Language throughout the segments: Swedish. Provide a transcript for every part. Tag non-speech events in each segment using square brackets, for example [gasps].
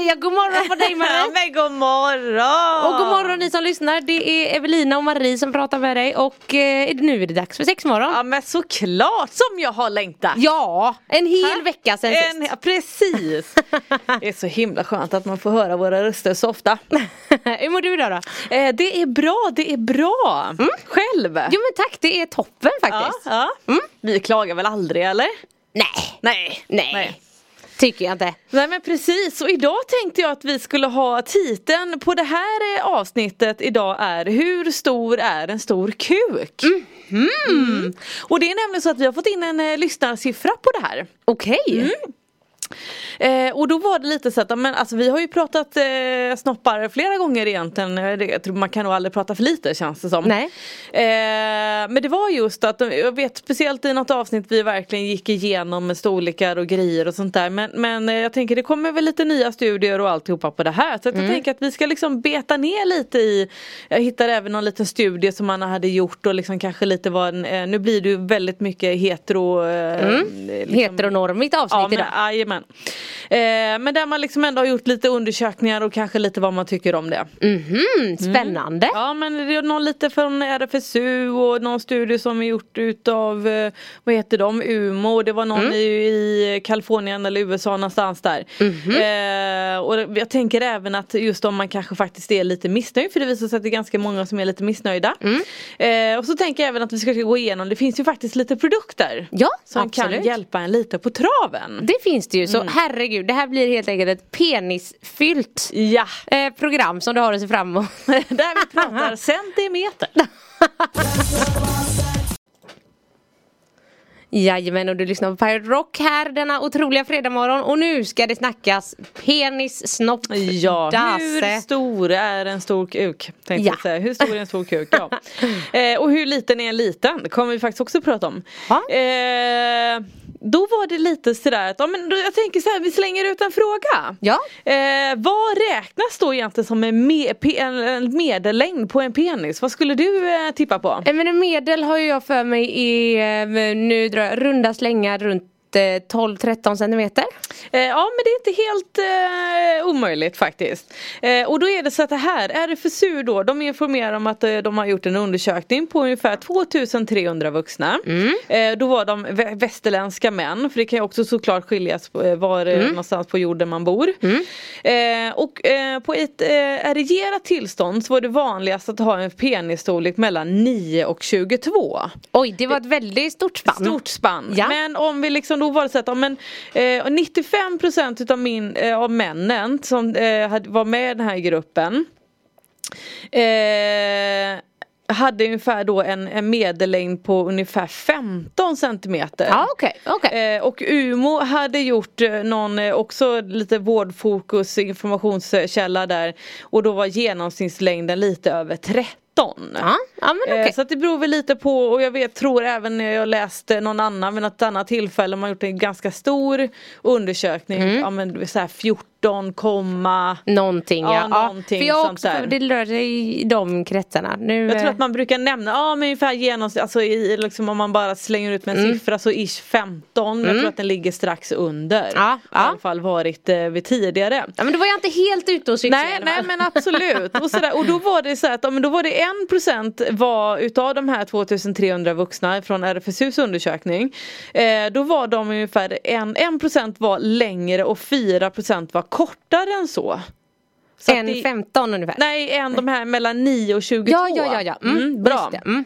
Ja, god morgon på dig Ja, Marie. [laughs] men god morgon! Och god morgon ni som lyssnar. Det är Evelina och Marie som pratar med dig och eh, nu är det dags för sexmorgon. Ja men såklart som jag har längtat! Ja, en hel vecka sedan En, sist. ja, precis! [laughs] Det är så himla skönt att man får höra våra röster så ofta. [laughs] Hur mår du idag då? Eh, det är bra, det är bra! Själv? Jo men tack, det är toppen ja, faktiskt. ja. Vi klagar väl aldrig eller? Nej, Nej. nej, tycker jag inte. Nej men precis, och idag tänkte jag att vi skulle ha titeln på det här eh, avsnittet idag är Hur stor är en stor kuk? Mm. Och det är nämligen så att vi har fått in en eh, lyssnarsiffra på det här. Okej. Eh, och då var det lite så att, men, alltså, vi har ju pratat eh, snoppar flera gånger egentligen. Eh, jag tror man kan nog aldrig prata för lite känns det som. Nej. Eh, men det var just att, eh, jag vet speciellt i något avsnitt vi verkligen gick igenom med storlekar och grejer och sånt där. Men, men eh, jag tänker det kommer väl lite nya studier och alltihopa på det här. Så att jag tänker att vi ska liksom beta ner lite i, jag hittade även någon liten studie som man hade gjort och liksom kanske lite var en, nu blir det ju väldigt mycket hetero. Eh, liksom- Heteronormigt avsnitt Ja, men, jajamän. Eh, men där man liksom ändå har gjort lite undersökningar och kanske lite vad man tycker om det. Mhm, spännande. Ja men det är någon lite från RFSU och någon studie som är gjort utav eh, Vad heter de? Umo det var någon i, i Kalifornien eller USA någonstans där. Eh, och jag tänker även att just om man kanske faktiskt är lite missnöjd för det visar sig att det är ganska många som är lite missnöjda. Eh, och så tänker jag även att vi ska gå igenom, det finns ju faktiskt lite produkter. Ja, som absolut. kan hjälpa en lite på traven. Det finns det ju, så herregud, det här blir helt enkelt ett penisfyllt Ja, eh, program som du har att se fram emot. [laughs] där vi pratar [laughs] centimeter. [laughs] Jajamän och du lyssnar på Pirate Rock här denna otroliga fredagmorgon och nu ska det snackas penis, snopp, Ja, hur stor är en stor kuk? Tänkte Ja. säga. Hur stor är en stor kuk? Ja. eh, och hur liten är en liten? Det kommer vi faktiskt också prata om. Eh, då var det lite sådär att, ja, men jag tänker så här, vi slänger ut en fråga. Ja. Eh, vad räknas då egentligen som en, me, en, medellängd på en penis? Vad skulle du eh, tippa på? Eh, Men en medel har ju jag för mig i, eh, nu drar jag runda slängar runt 12-13 centimeter. Eh, ja men det är inte helt eh, omöjligt faktiskt. Eh, och då är det så att det här, RFSU då, de informerar om att eh, de har gjort en undersökning på ungefär 2300 vuxna. Eh, då var de vä- västerländska män, för det kan ju också såklart skiljas eh, var eh, någonstans på jorden man bor. Eh, och eh, på ett eh, erigerat tillstånd så var det vanligast att ha en penisstorlek mellan 9 och 22. Oj, det var ett väldigt stort spann. Stort spann. Ja. Men om vi liksom då var det så att om en, eh, 95% utav, min, eh, av männen som eh, var med i den här gruppen eh, hade ungefär då en, en medellängd på ungefär 15 centimeter. Ja okej, okej. Eh, och Umo hade gjort eh, någon eh, också lite vårdfokus informationskälla där och då var genomsnittslängden lite över 13. Ja, ja men. Eh, Så att det beror väl lite på och jag vet, tror även när jag läste någon annan vid något annat tillfälle man har gjort en ganska stor undersökning, Mm. ja men så här 14, komma Någonting ja. Ja, någonting för jag också, där. för det rör sig i de kretsarna. Nu, Jag tror eh, att man brukar nämna, ja men ungefär genomsnitt, alltså i, liksom om man bara slänger ut med en Mm. siffra så ish 15, jag tror att den ligger strax under. Ja, Har I ja. alla fall varit eh, vid tidigare. Ja men då var jag inte helt ute och cyklade Nej, nej men absolut. Och, sådär, och då [laughs] var det så att ja, men då var det 1% var utav de här 2300 vuxna från RFSUs undersökning. Eh, då var de ungefär en, 1% var längre och 4% var kortare än så. så En det- 15 ungefär. Nej, en de här mellan 9 och 22. Ja ja ja, ja. Mm, bra. just det. Mm.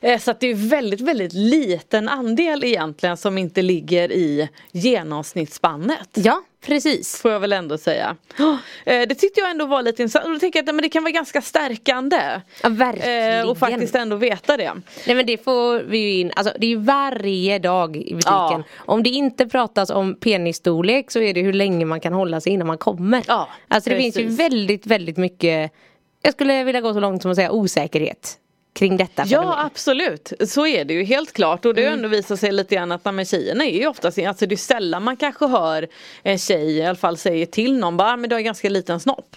Eh, Så att det är väldigt, väldigt liten andel egentligen som inte ligger i genomsnittsspannet. Ja precis. Får jag väl ändå säga. [gasps] Eh, Det tyckte jag ändå var lite intressant och då tänker jag att men det kan vara ganska stärkande. Ja verkligen. Eh, Och faktiskt ändå veta det. Nej men det får vi ju in, alltså det är ju varje dag i butiken. Ja. Om det inte pratas om penisstorlek så är det hur länge man kan hålla sig innan man kommer. Ja, alltså det precis. finns ju väldigt, väldigt mycket Jag skulle vilja gå så långt som att säga osäkerhet. Kring detta Ja absolut, så är det ju helt klart och det Mm. ändå visat sig lite grann att men tjejerna är ju oftast, alltså det är sällan man kanske hör en tjej i alla fall säger till någon bara "Ah, men du har ganska liten snopp.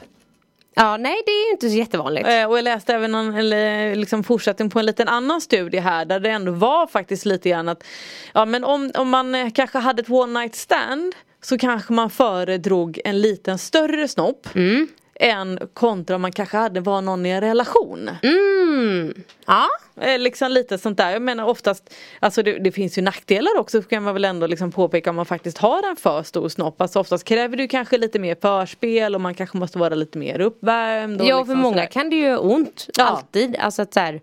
Ja nej det är ju inte så jättevanligt. Eh, och jag läste även eller liksom fortsättning på en liten annan studie här där det ändå var faktiskt lite grann att Ja men om, om man eh, kanske hade ett one night stand så kanske man föredrog en liten större snopp än kontra om man kanske hade var någon i en relation. Mm. Ja. Eh, liksom lite sånt där. Jag menar oftast, alltså det, det finns ju nackdelar också kan man väl ändå liksom påpeka om man faktiskt har en för stor snopp. Alltså oftast kräver det kanske lite mer förspel och man kanske måste vara lite mer uppvärmd. Ja liksom för många sådär. kan det ju göra ont. Ja. Alltid. Alltså att så här,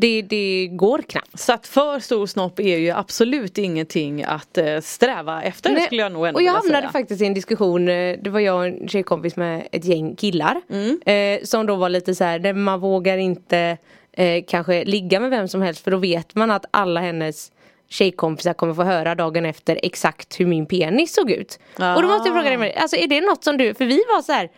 det, det går knappt. Så att för stor snopp är ju absolut ingenting att eh, sträva efter Nej, skulle jag nog ändå och jag hamnade säga. faktiskt i en diskussion, eh, det var jag och en tjejkompis med ett gäng killar. Mm. Eh, som då var lite så här, man vågar inte eh, kanske ligga med vem som helst för då vet man att alla hennes tjejkompisar kommer få höra dagen efter exakt hur min penis såg ut. Och då måste jag fråga dig, alltså är det något som du, för vi var så här,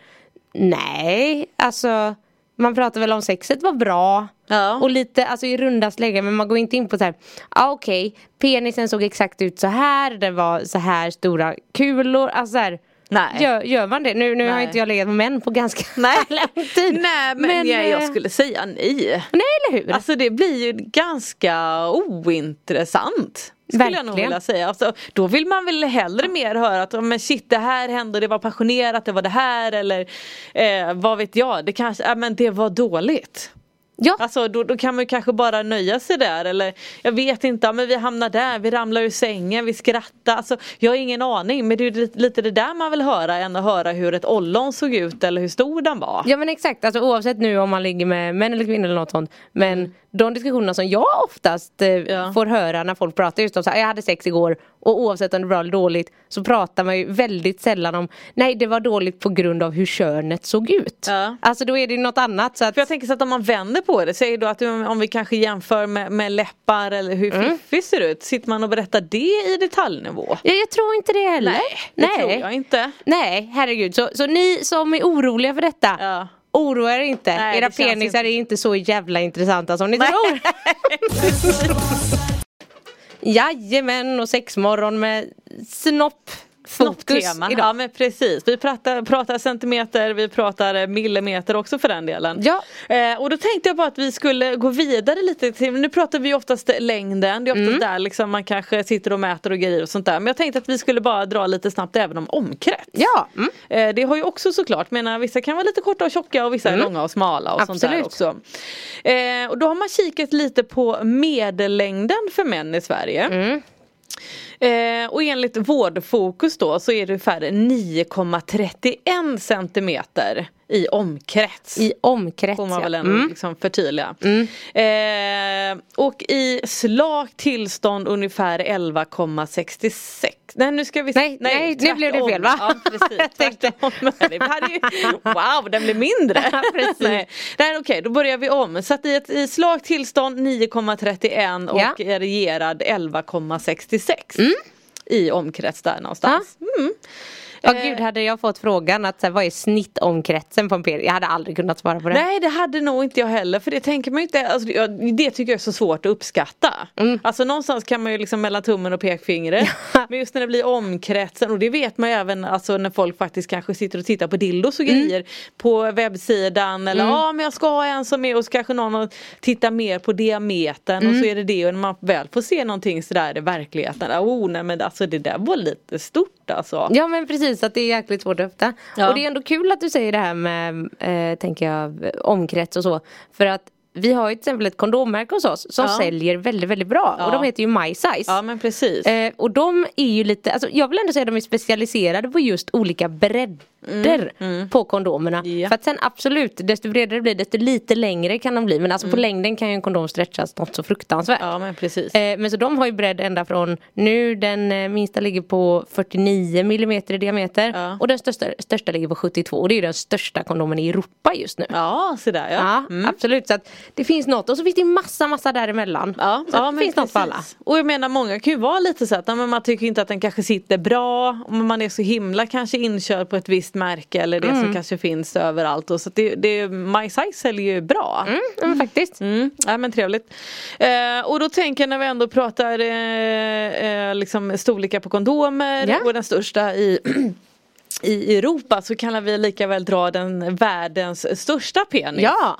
nej, alltså man pratar väl om sexet var bra Ja. och lite, alltså i runda slängar men man går inte in på så här, ah, okej, penisen såg exakt ut så här, det var så här stora kulor, alltså så här, Nej. Gör, gör man det? Nu, nu har Nej. inte jag legat med män på ganska [laughs] Nej. lång tid. Nej men, ja, jag eh, skulle säga nej. Nej eller hur? Alltså det blir ju ganska ointressant. Skulle jag nog Verkligen. vilja säga. Alltså, då vill man väl hellre mer höra att "Ja, men shit det här hände, det var passionerat, det var det här eller eh, vad vet jag, det kanske, ja, men det var dåligt. Ja. Alltså då, då kan man kanske bara nöja sig där eller jag vet inte, men vi hamnar där, vi ramlar ur sängen, vi skrattar. Alltså, jag har ingen aning men det är lite, det där man vill höra än att höra hur ett ollon såg ut eller hur stor den var. Ja men exakt, alltså, oavsett nu om man ligger med män eller kvinnor eller något sånt. Men de diskussionerna som jag oftast eh, Mm. Ja. får höra när folk pratar just om så här, jag hade sex igår och oavsett om det var bra eller dåligt så pratar man ju väldigt sällan om nej det var dåligt på grund av hur könet såg ut. Ja. Alltså då är det ju något annat så att För jag tänker så att om man vänder på det, säg då att om vi kanske jämför med, med läppar eller hur Mm. Fiffi ser ut, sitter man och berättar det i detaljnivå? Ja, jag tror inte det heller. det tror jag inte. Nej, herregud. Så, så ni som är oroliga för detta, Ja. oroa er inte. Nej, Era penisar inte- är inte så jävla intressanta som ni tror. [laughs] [laughs] Jajamän, och sexmorgon med snopp. Snopptema. idag. Ja men precis. Vi pratar, pratar centimeter, vi pratar eh, millimeter också för den delen. Ja. Eh, och då tänkte jag bara att vi skulle gå vidare lite till, nu pratar vi oftast längden, det är oftast Mm. där liksom man kanske sitter och mäter och grejer och sånt där. Men jag tänkte att vi skulle bara dra lite snabbt även om omkrets. Ja, mm. Eh, det har ju också såklart, menar vissa kan vara lite korta och tjocka och vissa är långa och smala och sånt där Mm. Absolut. också. Eh, och då har man kikat lite på medellängden för män i Sverige. Eh, och enligt Vårdfokus då så är det ungefär 9,31 centimeter i omkrets. i omkrets. Får man ja. väl ändå Mm. liksom förtydliga. Eh, och i slakt tillstånd ungefär 11,66. Nej nu ska vi Nej, nej, nu blev det fel, va? Ja precis, [laughs] Jag tänkte- ju, wow den blev mindre. [laughs] Ja, precis. nej, nej okej då börjar vi om. Så att i ett i slakt tillstånd 9,31 och Ja. regerad 11,66. I omkrets där någonstans. Mm. Ja Eh, gud, hade jag fått frågan att så här, vad är snittomkretsen på en penis? Jag hade aldrig kunnat svara på det. Nej det hade nog inte jag heller för det tänker man ju inte, alltså, det, tycker jag är så svårt att uppskatta. Mm. Alltså någonstans kan man ju liksom mellan tummen och pekfingret. [laughs] Men just när det blir omkretsen och det vet man ju även alltså, när folk faktiskt kanske sitter och tittar på dildos och Mm. grejer på webbsidan eller ja men jag ska ha en som är och så kanske någon tittar mer på diametern och Mm. så är det det och när man väl får se någonting sådär i verkligheten, oh nej men alltså det där var lite stort alltså. Ja men precis, att det är jäkligt svårt att öppna. Ja. Och det är ändå kul att du säger det här med, eh, tänker jag, omkrets och så. För att vi har ju till exempel ett kondommärke hos oss som Ja. säljer väldigt, väldigt bra. Ja. Och de heter ju My Size. Ja men precis. Eh, och de är ju lite, alltså jag vill ändå säga att de är specialiserade på just olika bredder på kondomerna. Mm, Ja. För att sen absolut, desto bredare det blir desto lite längre kan de bli. Men alltså på Mm. längden kan ju en kondom stretchas något så fruktansvärt. ja men precis. Eh, men så de har ju bredd ända från nu den eh, minsta ligger på 49 millimeter i diameter Ja. och den största, största ligger på 72 och det är ju den största kondomen i Europa just nu. Ja, så där ja. Ja, absolut. Så att det finns något och så finns det massa, massa däremellan. Ja, så ja, det finns något för alla. precis. Och jag menar många kan ju vara lite så att man tycker inte att den kanske sitter bra. Man är så himla kanske inkörd på ett visst märke eller det Mm. som kanske finns överallt. Och så det, det, My Size säljer ju bra. Ja, men faktiskt. Mm, ja, men trevligt. Eh, och då tänker jag när vi ändå pratar eh, eh, liksom storlekar på kondomer Ja. och den största i [clears throat] i Europa så kan vi lika väl dra den världens största penis. Ja.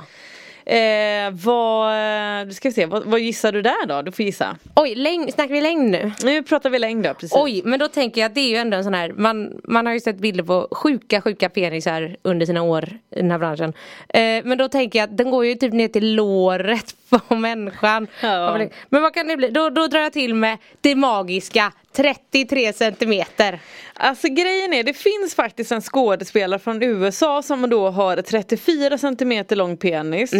Eh, vad, du ska vi se, vad, vad gissar du där då? Du får gissa. Oj, längd, snackar vi längd nu? Nu pratar vi längd då, precis. Oj, men då tänker jag att det är ju ändå en sån här, man, man har ju sett bilder på sjuka, sjuka penisar under sina år i den här branschen. Eh, men då tänker jag att den går ju typ ner till låret [laughs] på människan. Ja. Men vad kan det bli? Då, då drar jag till med det magiska 33 centimeter. Alltså grejen är, det finns faktiskt en skådespelare från USA som då har 34 centimeter lång penis.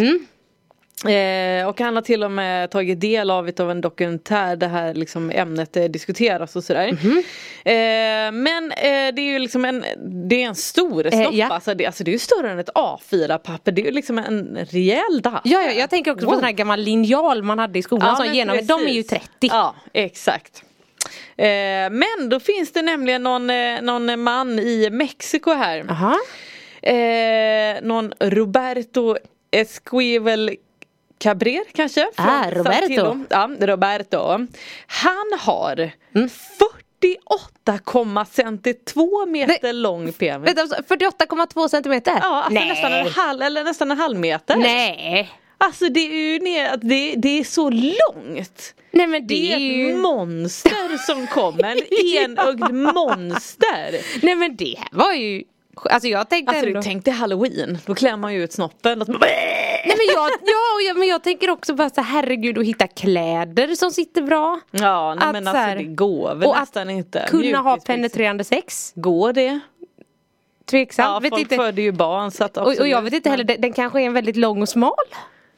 Eh, och han har till och med tagit del av, av en dokumentär där här liksom ämnet eh, diskuteras och sådär. Eh, men eh, det är ju liksom en, det är en stor snopp ja. alltså, det, alltså det är ju större än ett A4-papper, det är ju liksom en rejäl dass. Ja, ja, jag tänker också på Wow. sån här gammal linjal man hade i skolan. Ja, som genom, de är ju precis. 30. Ja, exakt. Eh, men då finns det nämligen någon, eh, någon man i Mexiko här. Aha. Eh, någon Roberto Esquivel Cabrer kanske? Ah, Roberto. Ja, Roberto. Han har Mm. 48,52 meter Nej. lång penis. Alltså, 48,2 centimeter? Ja, alltså Nej. nästan en halv, eller nästan en halv meter. Nej. Alltså det är ju ner, det, det är så långt. Nej men det, Det är ett ju... monster som kommer, [laughs] en enögd monster. Nej men det här var ju... Alltså jag tänkte Alltså ändå... du tänk dig halloween, då klär man ju ut snoppen och så... Nej men jag, ja, ja, men jag tänker också bara så herregud att hitta kläder som sitter bra. Ja nej, Att men så alltså här- det går väl och att nästan inte. Kunna ha penetrerande sex. Går det? Tveksamt. Ja, vet folk inte. föder ju barn så att Och, och jag vet inte heller, den, den kanske är en väldigt lång och smal.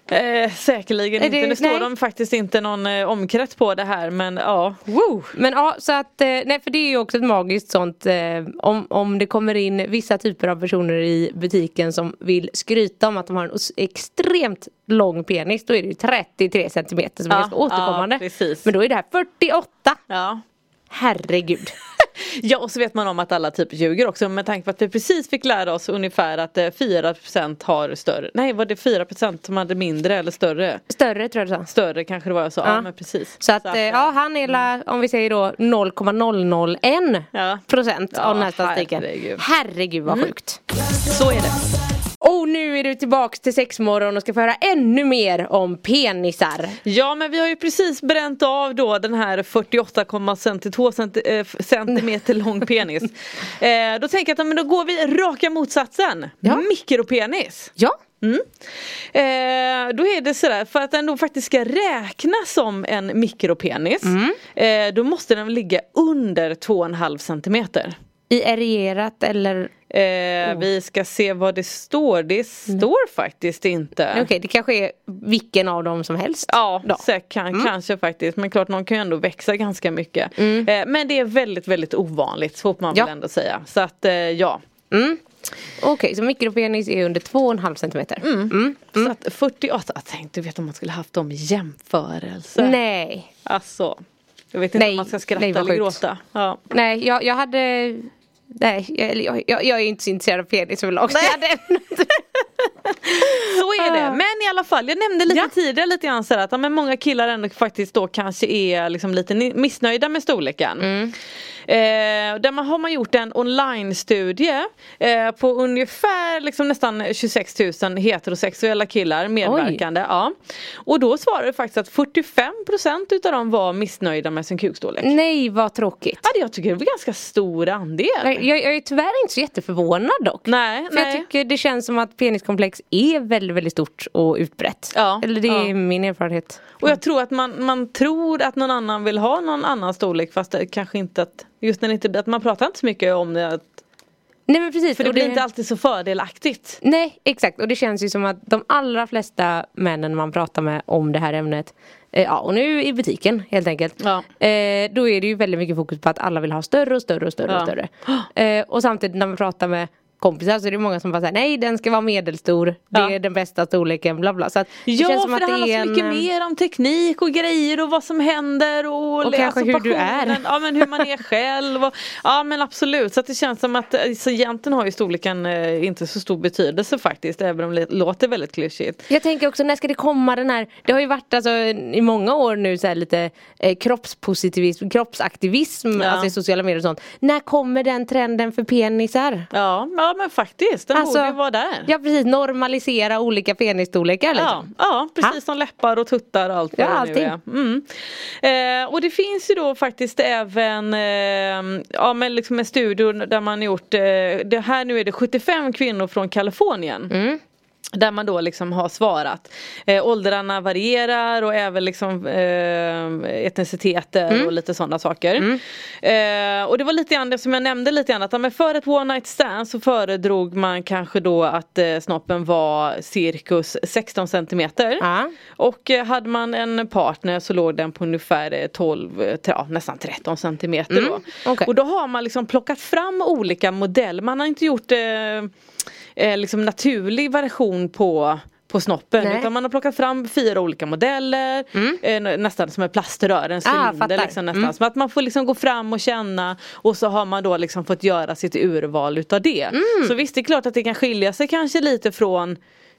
Eh, säkerligen Är inte, det- nu står nej. de faktiskt inte någon eh, omkrets på det här men ja. Woo. Men ja, så att, eh, nej för det är ju också ett magiskt sånt eh, om, om det kommer in vissa typer av personer i butiken som vill skryta om att de har en extremt lång penis då är det ju 33 centimeter som är Ja, ganska återkommande. ja. Men då är det här 48. Ja. Herregud. [laughs] Ja och så vet man om att alla typ ljuger också med tanke på att vi precis fick lära oss ungefär att eh, 4% har större, nej var det 4% som hade mindre eller större? Större tror jag du sa. Större kanske det var jag sa, ja, Ja. men precis. Så att, eh, ja han är la, om vi säger då 0,001 Ja. procent Ja, av den här statistiken. herregud. Herregud vad sjukt. Så är det. Och nu är du tillbaks till sexmorgon och ska få höra ännu mer om penisar. Ja men vi har ju precis bränt av då den här 48,52 centi- eh, centimeter lång penis. [laughs] eh, då tänker jag att men då går vi raka motsatsen. Ja. Mikropenis. Ja. Mm. Eh, då är det sådär, för att den då faktiskt ska räknas som en mikropenis eh, då måste den ligga under 2,5 centimeter. I erierat eller Eh, Vi ska se vad det står, det står faktiskt inte. Okej det kanske är vilken av dem som helst. Ja, då. säkert, kan, kanske faktiskt. Men klart, någon kan ju ändå växa ganska mycket. Eh, men det är väldigt, väldigt ovanligt, så får man Ja. väl ändå säga. Så att, eh, ja. Mm. Okej så mikropenis är under 2,5 centimeter. Mm. Så att 48, jag tänkte, du vet om man skulle haft dem i jämförelse. Nej. Alltså, jag vet inte Nej, om man ska skratta nej, eller gråta. Ja. Nej jag, jag hade Nej, jag, jag, jag, är inte så intresserad av penis överlag. [laughs] så är det. Ah. Men i alla fall, jag nämnde lite Ja. tidigare lite grann så här att men många killar ändå faktiskt då kanske är liksom lite missnöjda med storleken. Mm. Eh, där man har man gjort en online-studie eh, på ungefär liksom nästan 26 000 heterosexuella killar medverkande. Ja. Och då svarade faktiskt att 45% utav dem var missnöjda med sin kukstorlek. Nej vad tråkigt. Ja, det jag tycker det var ganska stor andel. Jag, jag, jag är tyvärr inte så jätteförvånad dock. Nej, För nej. jag tycker det känns som att peniskomplex är väldigt, väldigt stort och utbrett. Ja, Eller det är ja. min erfarenhet. Och jag tror att man, man tror att någon annan vill ha någon annan storlek fast det kanske inte att Just när det inte, att man pratar inte så mycket om det att, Nej men precis. För det och blir inte alltid så fördelaktigt Nej exakt och det känns ju som att de allra flesta männen man pratar med om det här ämnet eh, Ja och nu i butiken helt enkelt Ja. eh, Då är det ju väldigt mycket fokus på att alla vill ha större och större och större och Ja. större eh, Och samtidigt när man pratar med kompisar så är det många som bara säger nej den ska vara medelstor. Det Ja. är den bästa storleken bla bla. Så att det Ja känns som för att det det handlar är så mycket en, mer om teknik och grejer och vad som händer och, Och kanske hur du är. Ja men hur man är [laughs] själv och, Ja men absolut så det känns som att eh, så egentligen har ju storleken eh, inte så stor betydelse faktiskt även om det låter väldigt klyschigt. Jag tänker också när ska det komma den här Det har ju varit alltså i många år nu så här lite eh, kroppspositivism, kroppsaktivism Ja. alltså i sociala medier och sånt. När kommer den trenden för penisar? Ja, ja men faktiskt den Alltså, borde vara där. Ja precis, normalisera olika penisstorlekar Ja, liksom. ja precis Ha? som läppar och tuttar och allt vad Ja, det nu är. Mm. Eh, och det finns ju då faktiskt även eh, ja, men liksom en studie där man gjort, eh, det här nu är det 75 kvinnor från Kalifornien. Mm. Där man då liksom har svarat. Eh, åldrarna varierar och även liksom eh, etniciteter Mm. och lite sådana saker. Eh, och det var lite grann det som jag nämnde lite grann att men för ett one night stand så föredrog man kanske då att eh, snoppen var cirkus 16 centimeter. Ja. Och eh, hade man en partner så låg den på ungefär eh, 12, eh, ja, nästan 13 centimeter då. Mm, okej. Och då har man liksom plockat fram olika modeller. Man har inte gjort eh, eh, liksom naturlig version på på snoppen Nej. utan man har plockat fram fyra olika modeller eh, nä- Nästan som ett plaströr, en Ah, cylinder fattar. liksom, nästan. Mm. Så att man får liksom gå fram och känna och så har man då liksom fått göra sitt urval utav det. Mm. Så visst det är klart att det kan skilja sig kanske lite från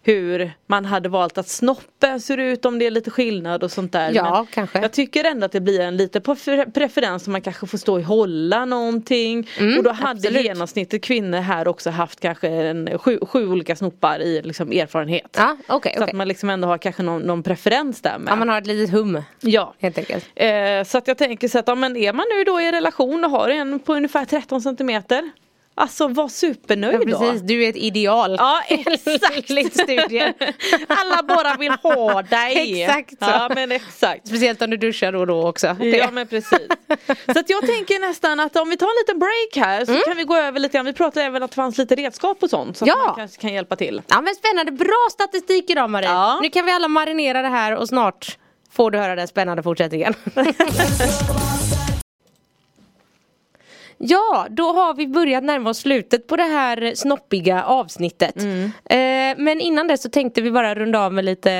hur man hade valt att snoppen ser ut om det är lite skillnad och sånt där. Ja, Men kanske. Jag tycker ändå att det blir en lite prefer- preferens som man kanske får stå i hålla någonting. och då hade Mm, absolut. genomsnittet kvinnor här också haft kanske en, sju, sju olika snoppar i liksom erfarenhet. Ja, okej, Så okej. att man liksom ändå har kanske någon, någon preferens där med. Ja, man har ett litet hum Ja. helt enkelt. Eh, så att jag tänker så att ja, men är man nu då i relation och har en på ungefär 13 centimeter Alltså var supernöjd Ja, precis, då. du är ett ideal. Ja [laughs] exakt! Studien. Alla bara vill ha dig. [laughs] Exakt så. Ja men exakt. Speciellt om du duschar då och då också. Ja men precis. Så att jag tänker nästan att om vi tar en liten break här så kan vi gå över lite grann. Vi pratade även att det fanns lite redskap och sånt. Så Ja. man kanske kan hjälpa till. Ja men spännande, bra statistik idag Marie. Ja. Nu kan vi alla marinera det här och snart får du höra den spännande fortsättningen. [laughs] Ja, då har vi börjat närma oss slutet på det här snoppiga avsnittet. Eh, men innan det så tänkte vi bara runda av med lite,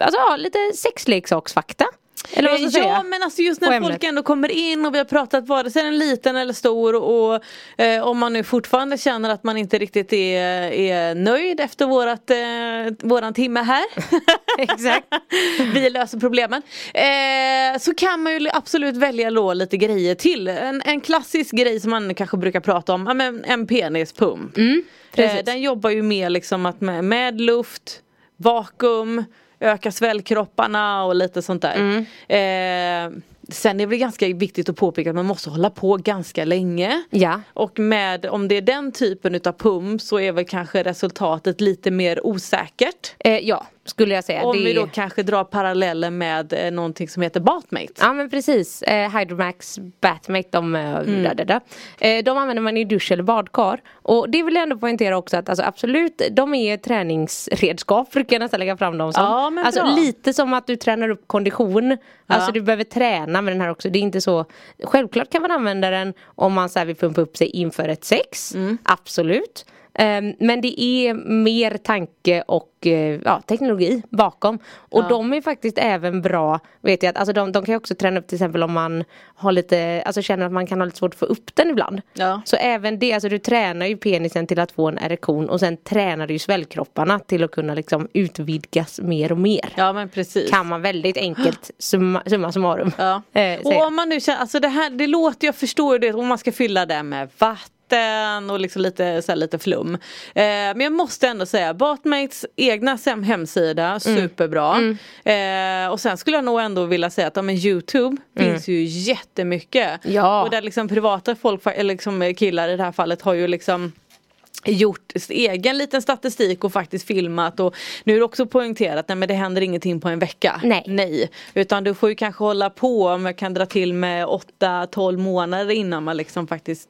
alltså, ja, lite sexleksaksfakta. Eller vad ska jag ja men alltså just när folk ändå kommer in och vi har pratat vare sig den liten eller stor och eh, om man nu fortfarande känner att man inte riktigt är, är nöjd efter vårat, eh, våran timme här. [laughs] Exakt. [laughs] vi löser problemen. Eh, så kan man ju absolut välja då lite grejer till. En, en klassisk grej som man kanske brbrukar prata om, men en penispump. Mm, eh, den jobbar ju med liksom att med, med luft, vakuum, öka svällkropparna och lite sånt där. Mm. Eh, sen är det ganska viktigt att påpeka att man måste hålla på ganska länge. Ja. Och med, om det är den typen utav pump så är väl kanske resultatet lite mer osäkert. Eh, ja, skulle jag säga. Om Det vi då kanske drar paralleller med eh, någonting som heter Batmate. Ja men precis, eh, Hydromax, Batmate, de, eh, Mm. där, där, där. Eh, de använder man i dusch eller badkar. Och det vill jag ändå poängtera också att alltså, absolut, de är träningsredskap brukar jag nästan lägga fram dem som. Ja, men alltså bra. lite som att du tränar upp kondition. Alltså du behöver träna med den här också. Det är inte så Självklart kan man använda den om man så här vill pumpa upp sig inför ett sex. Mm. Absolut. Ehm, men det är mer tanke och eh, ja, teknologi bakom. Och de är faktiskt även bra, vet jag, att, alltså de, de kan också träna upp till exempel om man har lite, alltså känner att man kan ha lite svårt att få upp den ibland. Ja. Så även det, alltså du tränar ju penisen till att få en erektion och sen tränar du ju svällkropparna till att kunna liksom utvidgas mer och mer. Ja men precis. Kan man väldigt enkelt [gasps] summa, summa summarum Ja. eh, och om man nu känner, alltså det här, det låter, jag förstår det, om man ska fylla det med vatten och liksom lite, så här, lite flum. Eh, men jag måste ändå säga, Batmates egna hemsida, Mm. superbra. Eh, och sen skulle jag nog ändå vilja säga att ja, men Youtube finns ju jättemycket. Mm. Ja. Och där liksom privata folk, eller liksom killar i det här fallet har ju liksom gjort egen liten statistik och faktiskt filmat och nu är det också poängterat nej men det händer ingenting på en vecka. Nej. Nej. Utan du får ju kanske hålla på om jag kan dra till med 8-12 månader innan man liksom faktiskt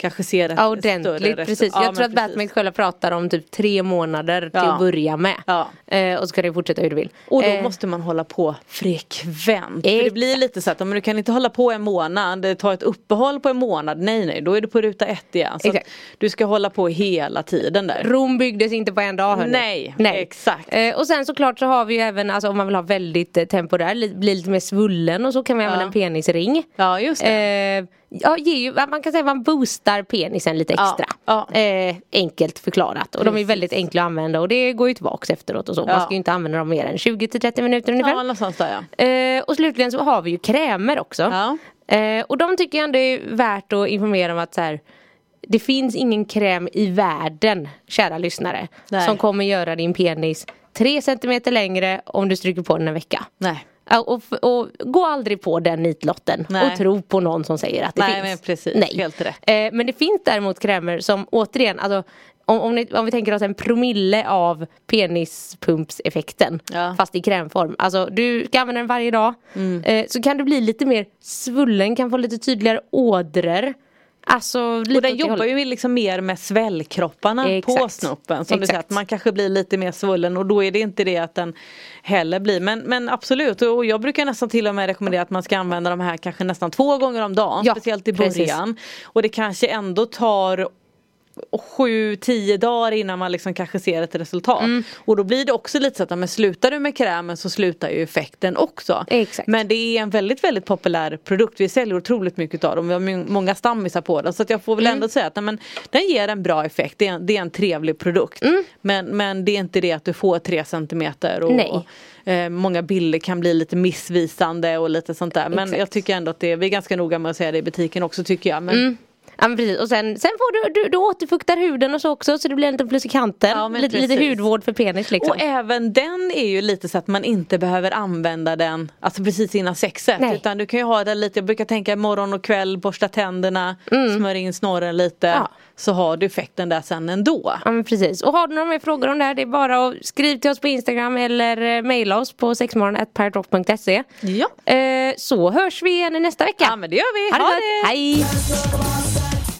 kanske ser ett Ja, ordentligt, precis. Ja, jag tror att precis. Batmaid själva pratar om typ tre månader till Ja. att börja med. Ja. Eh, och så ska det fortsätta hur du vill. Och då Eh, måste man hålla på frekvent. För det blir lite så att men du kan inte hålla på en månad, ta ett uppehåll på en månad. Nej nej, då är du på ruta ett igen. Så du ska hålla på hela tiden där. Rom byggdes inte på en dag hörni. Nej, exakt. Eh, och sen såklart så har vi ju även, alltså om man vill ha väldigt eh, temporär, li- bli lite mer svullen och så kan vi använda en penisring. Ja just det. Eh, ja, ger ju, man kan säga att man boostar penisen lite Ja, extra. ja. Eh, enkelt förklarat. Och de är Precis. väldigt enkla att använda och det går ju tillbaks efteråt och så. Man Ja. ska ju inte använda dem mer än 20-30 minuter ungefär. ja, någonstans där ja. Eh, och slutligen så har vi ju krämer också. Ja. Eh, och de tycker jag ändå är värt att informera om att så här, det finns ingen kräm i världen, kära lyssnare, Nej. som kommer göra din penis 3 cm längre om du stryker på den en vecka. Nej. Och, och gå aldrig på den nitlotten Nej. och tro på någon som säger att det Nej, finns. men precis. Helt rätt. Eh, men det finns däremot krämer som återigen, alltså, om, om, ni, om vi tänker oss en promille av penispumpseffekten Ja. fast i krämform. Alltså du ska använda den varje dag. Mm. Eh, så kan du bli lite mer svullen, kan få lite tydligare ådror. Alltså lite Och den jobbar ju liksom mer med svällkropparna på Exakt. snoppen. Som du säger, Exakt. att man kanske blir lite mer svullen och då är det inte det att den heller blir. Men, men absolut, och jag brukar nästan till och med rekommendera att man ska använda de här kanske nästan två gånger om dagen. Ja, speciellt i precis. början. Och det kanske ändå tar sju, tio dagar innan man liksom kanske ser ett resultat. Mm. Och då blir det också lite så att men slutar du med krämen så slutar ju effekten också. Exakt. Men det är en väldigt väldigt populär produkt. Vi säljer otroligt mycket av dem. Vi har många stammisar på den. Så jag får väl Mm. ändå säga att nej, men, den ger en bra effekt. Det är en, det är en trevlig produkt. Mm. Men, men det är inte det att du får tre centimeter. Och, Nej. eh, många bilder kan bli lite missvisande och lite sånt där. Men Exakt. jag tycker ändå att det, vi är ganska noga med att säga det i butiken också tycker jag. Men, Mm. Ja men precis och sen, sen får du, du, du återfuktar huden och så också så det blir en liten plus i kanten. Ja, lite, lite hudvård för penis liksom. Och även den är ju lite så att man inte behöver använda den alltså precis innan sexet. Nej. Utan du kan ju ha den lite, jag brukar tänka morgon och kväll, borsta tänderna, smörja in snorren lite. Mm. Ja. Så har du effekten där sen ändå. Ja men precis. Och har du några mer frågor om det här det är bara att skriv till oss på Instagram eller eh, mejla oss på sexmorgon.piratrock.se Ja. eh, Så hörs vi igen nästa vecka. Ja men det gör vi, Ha ha det! Hej!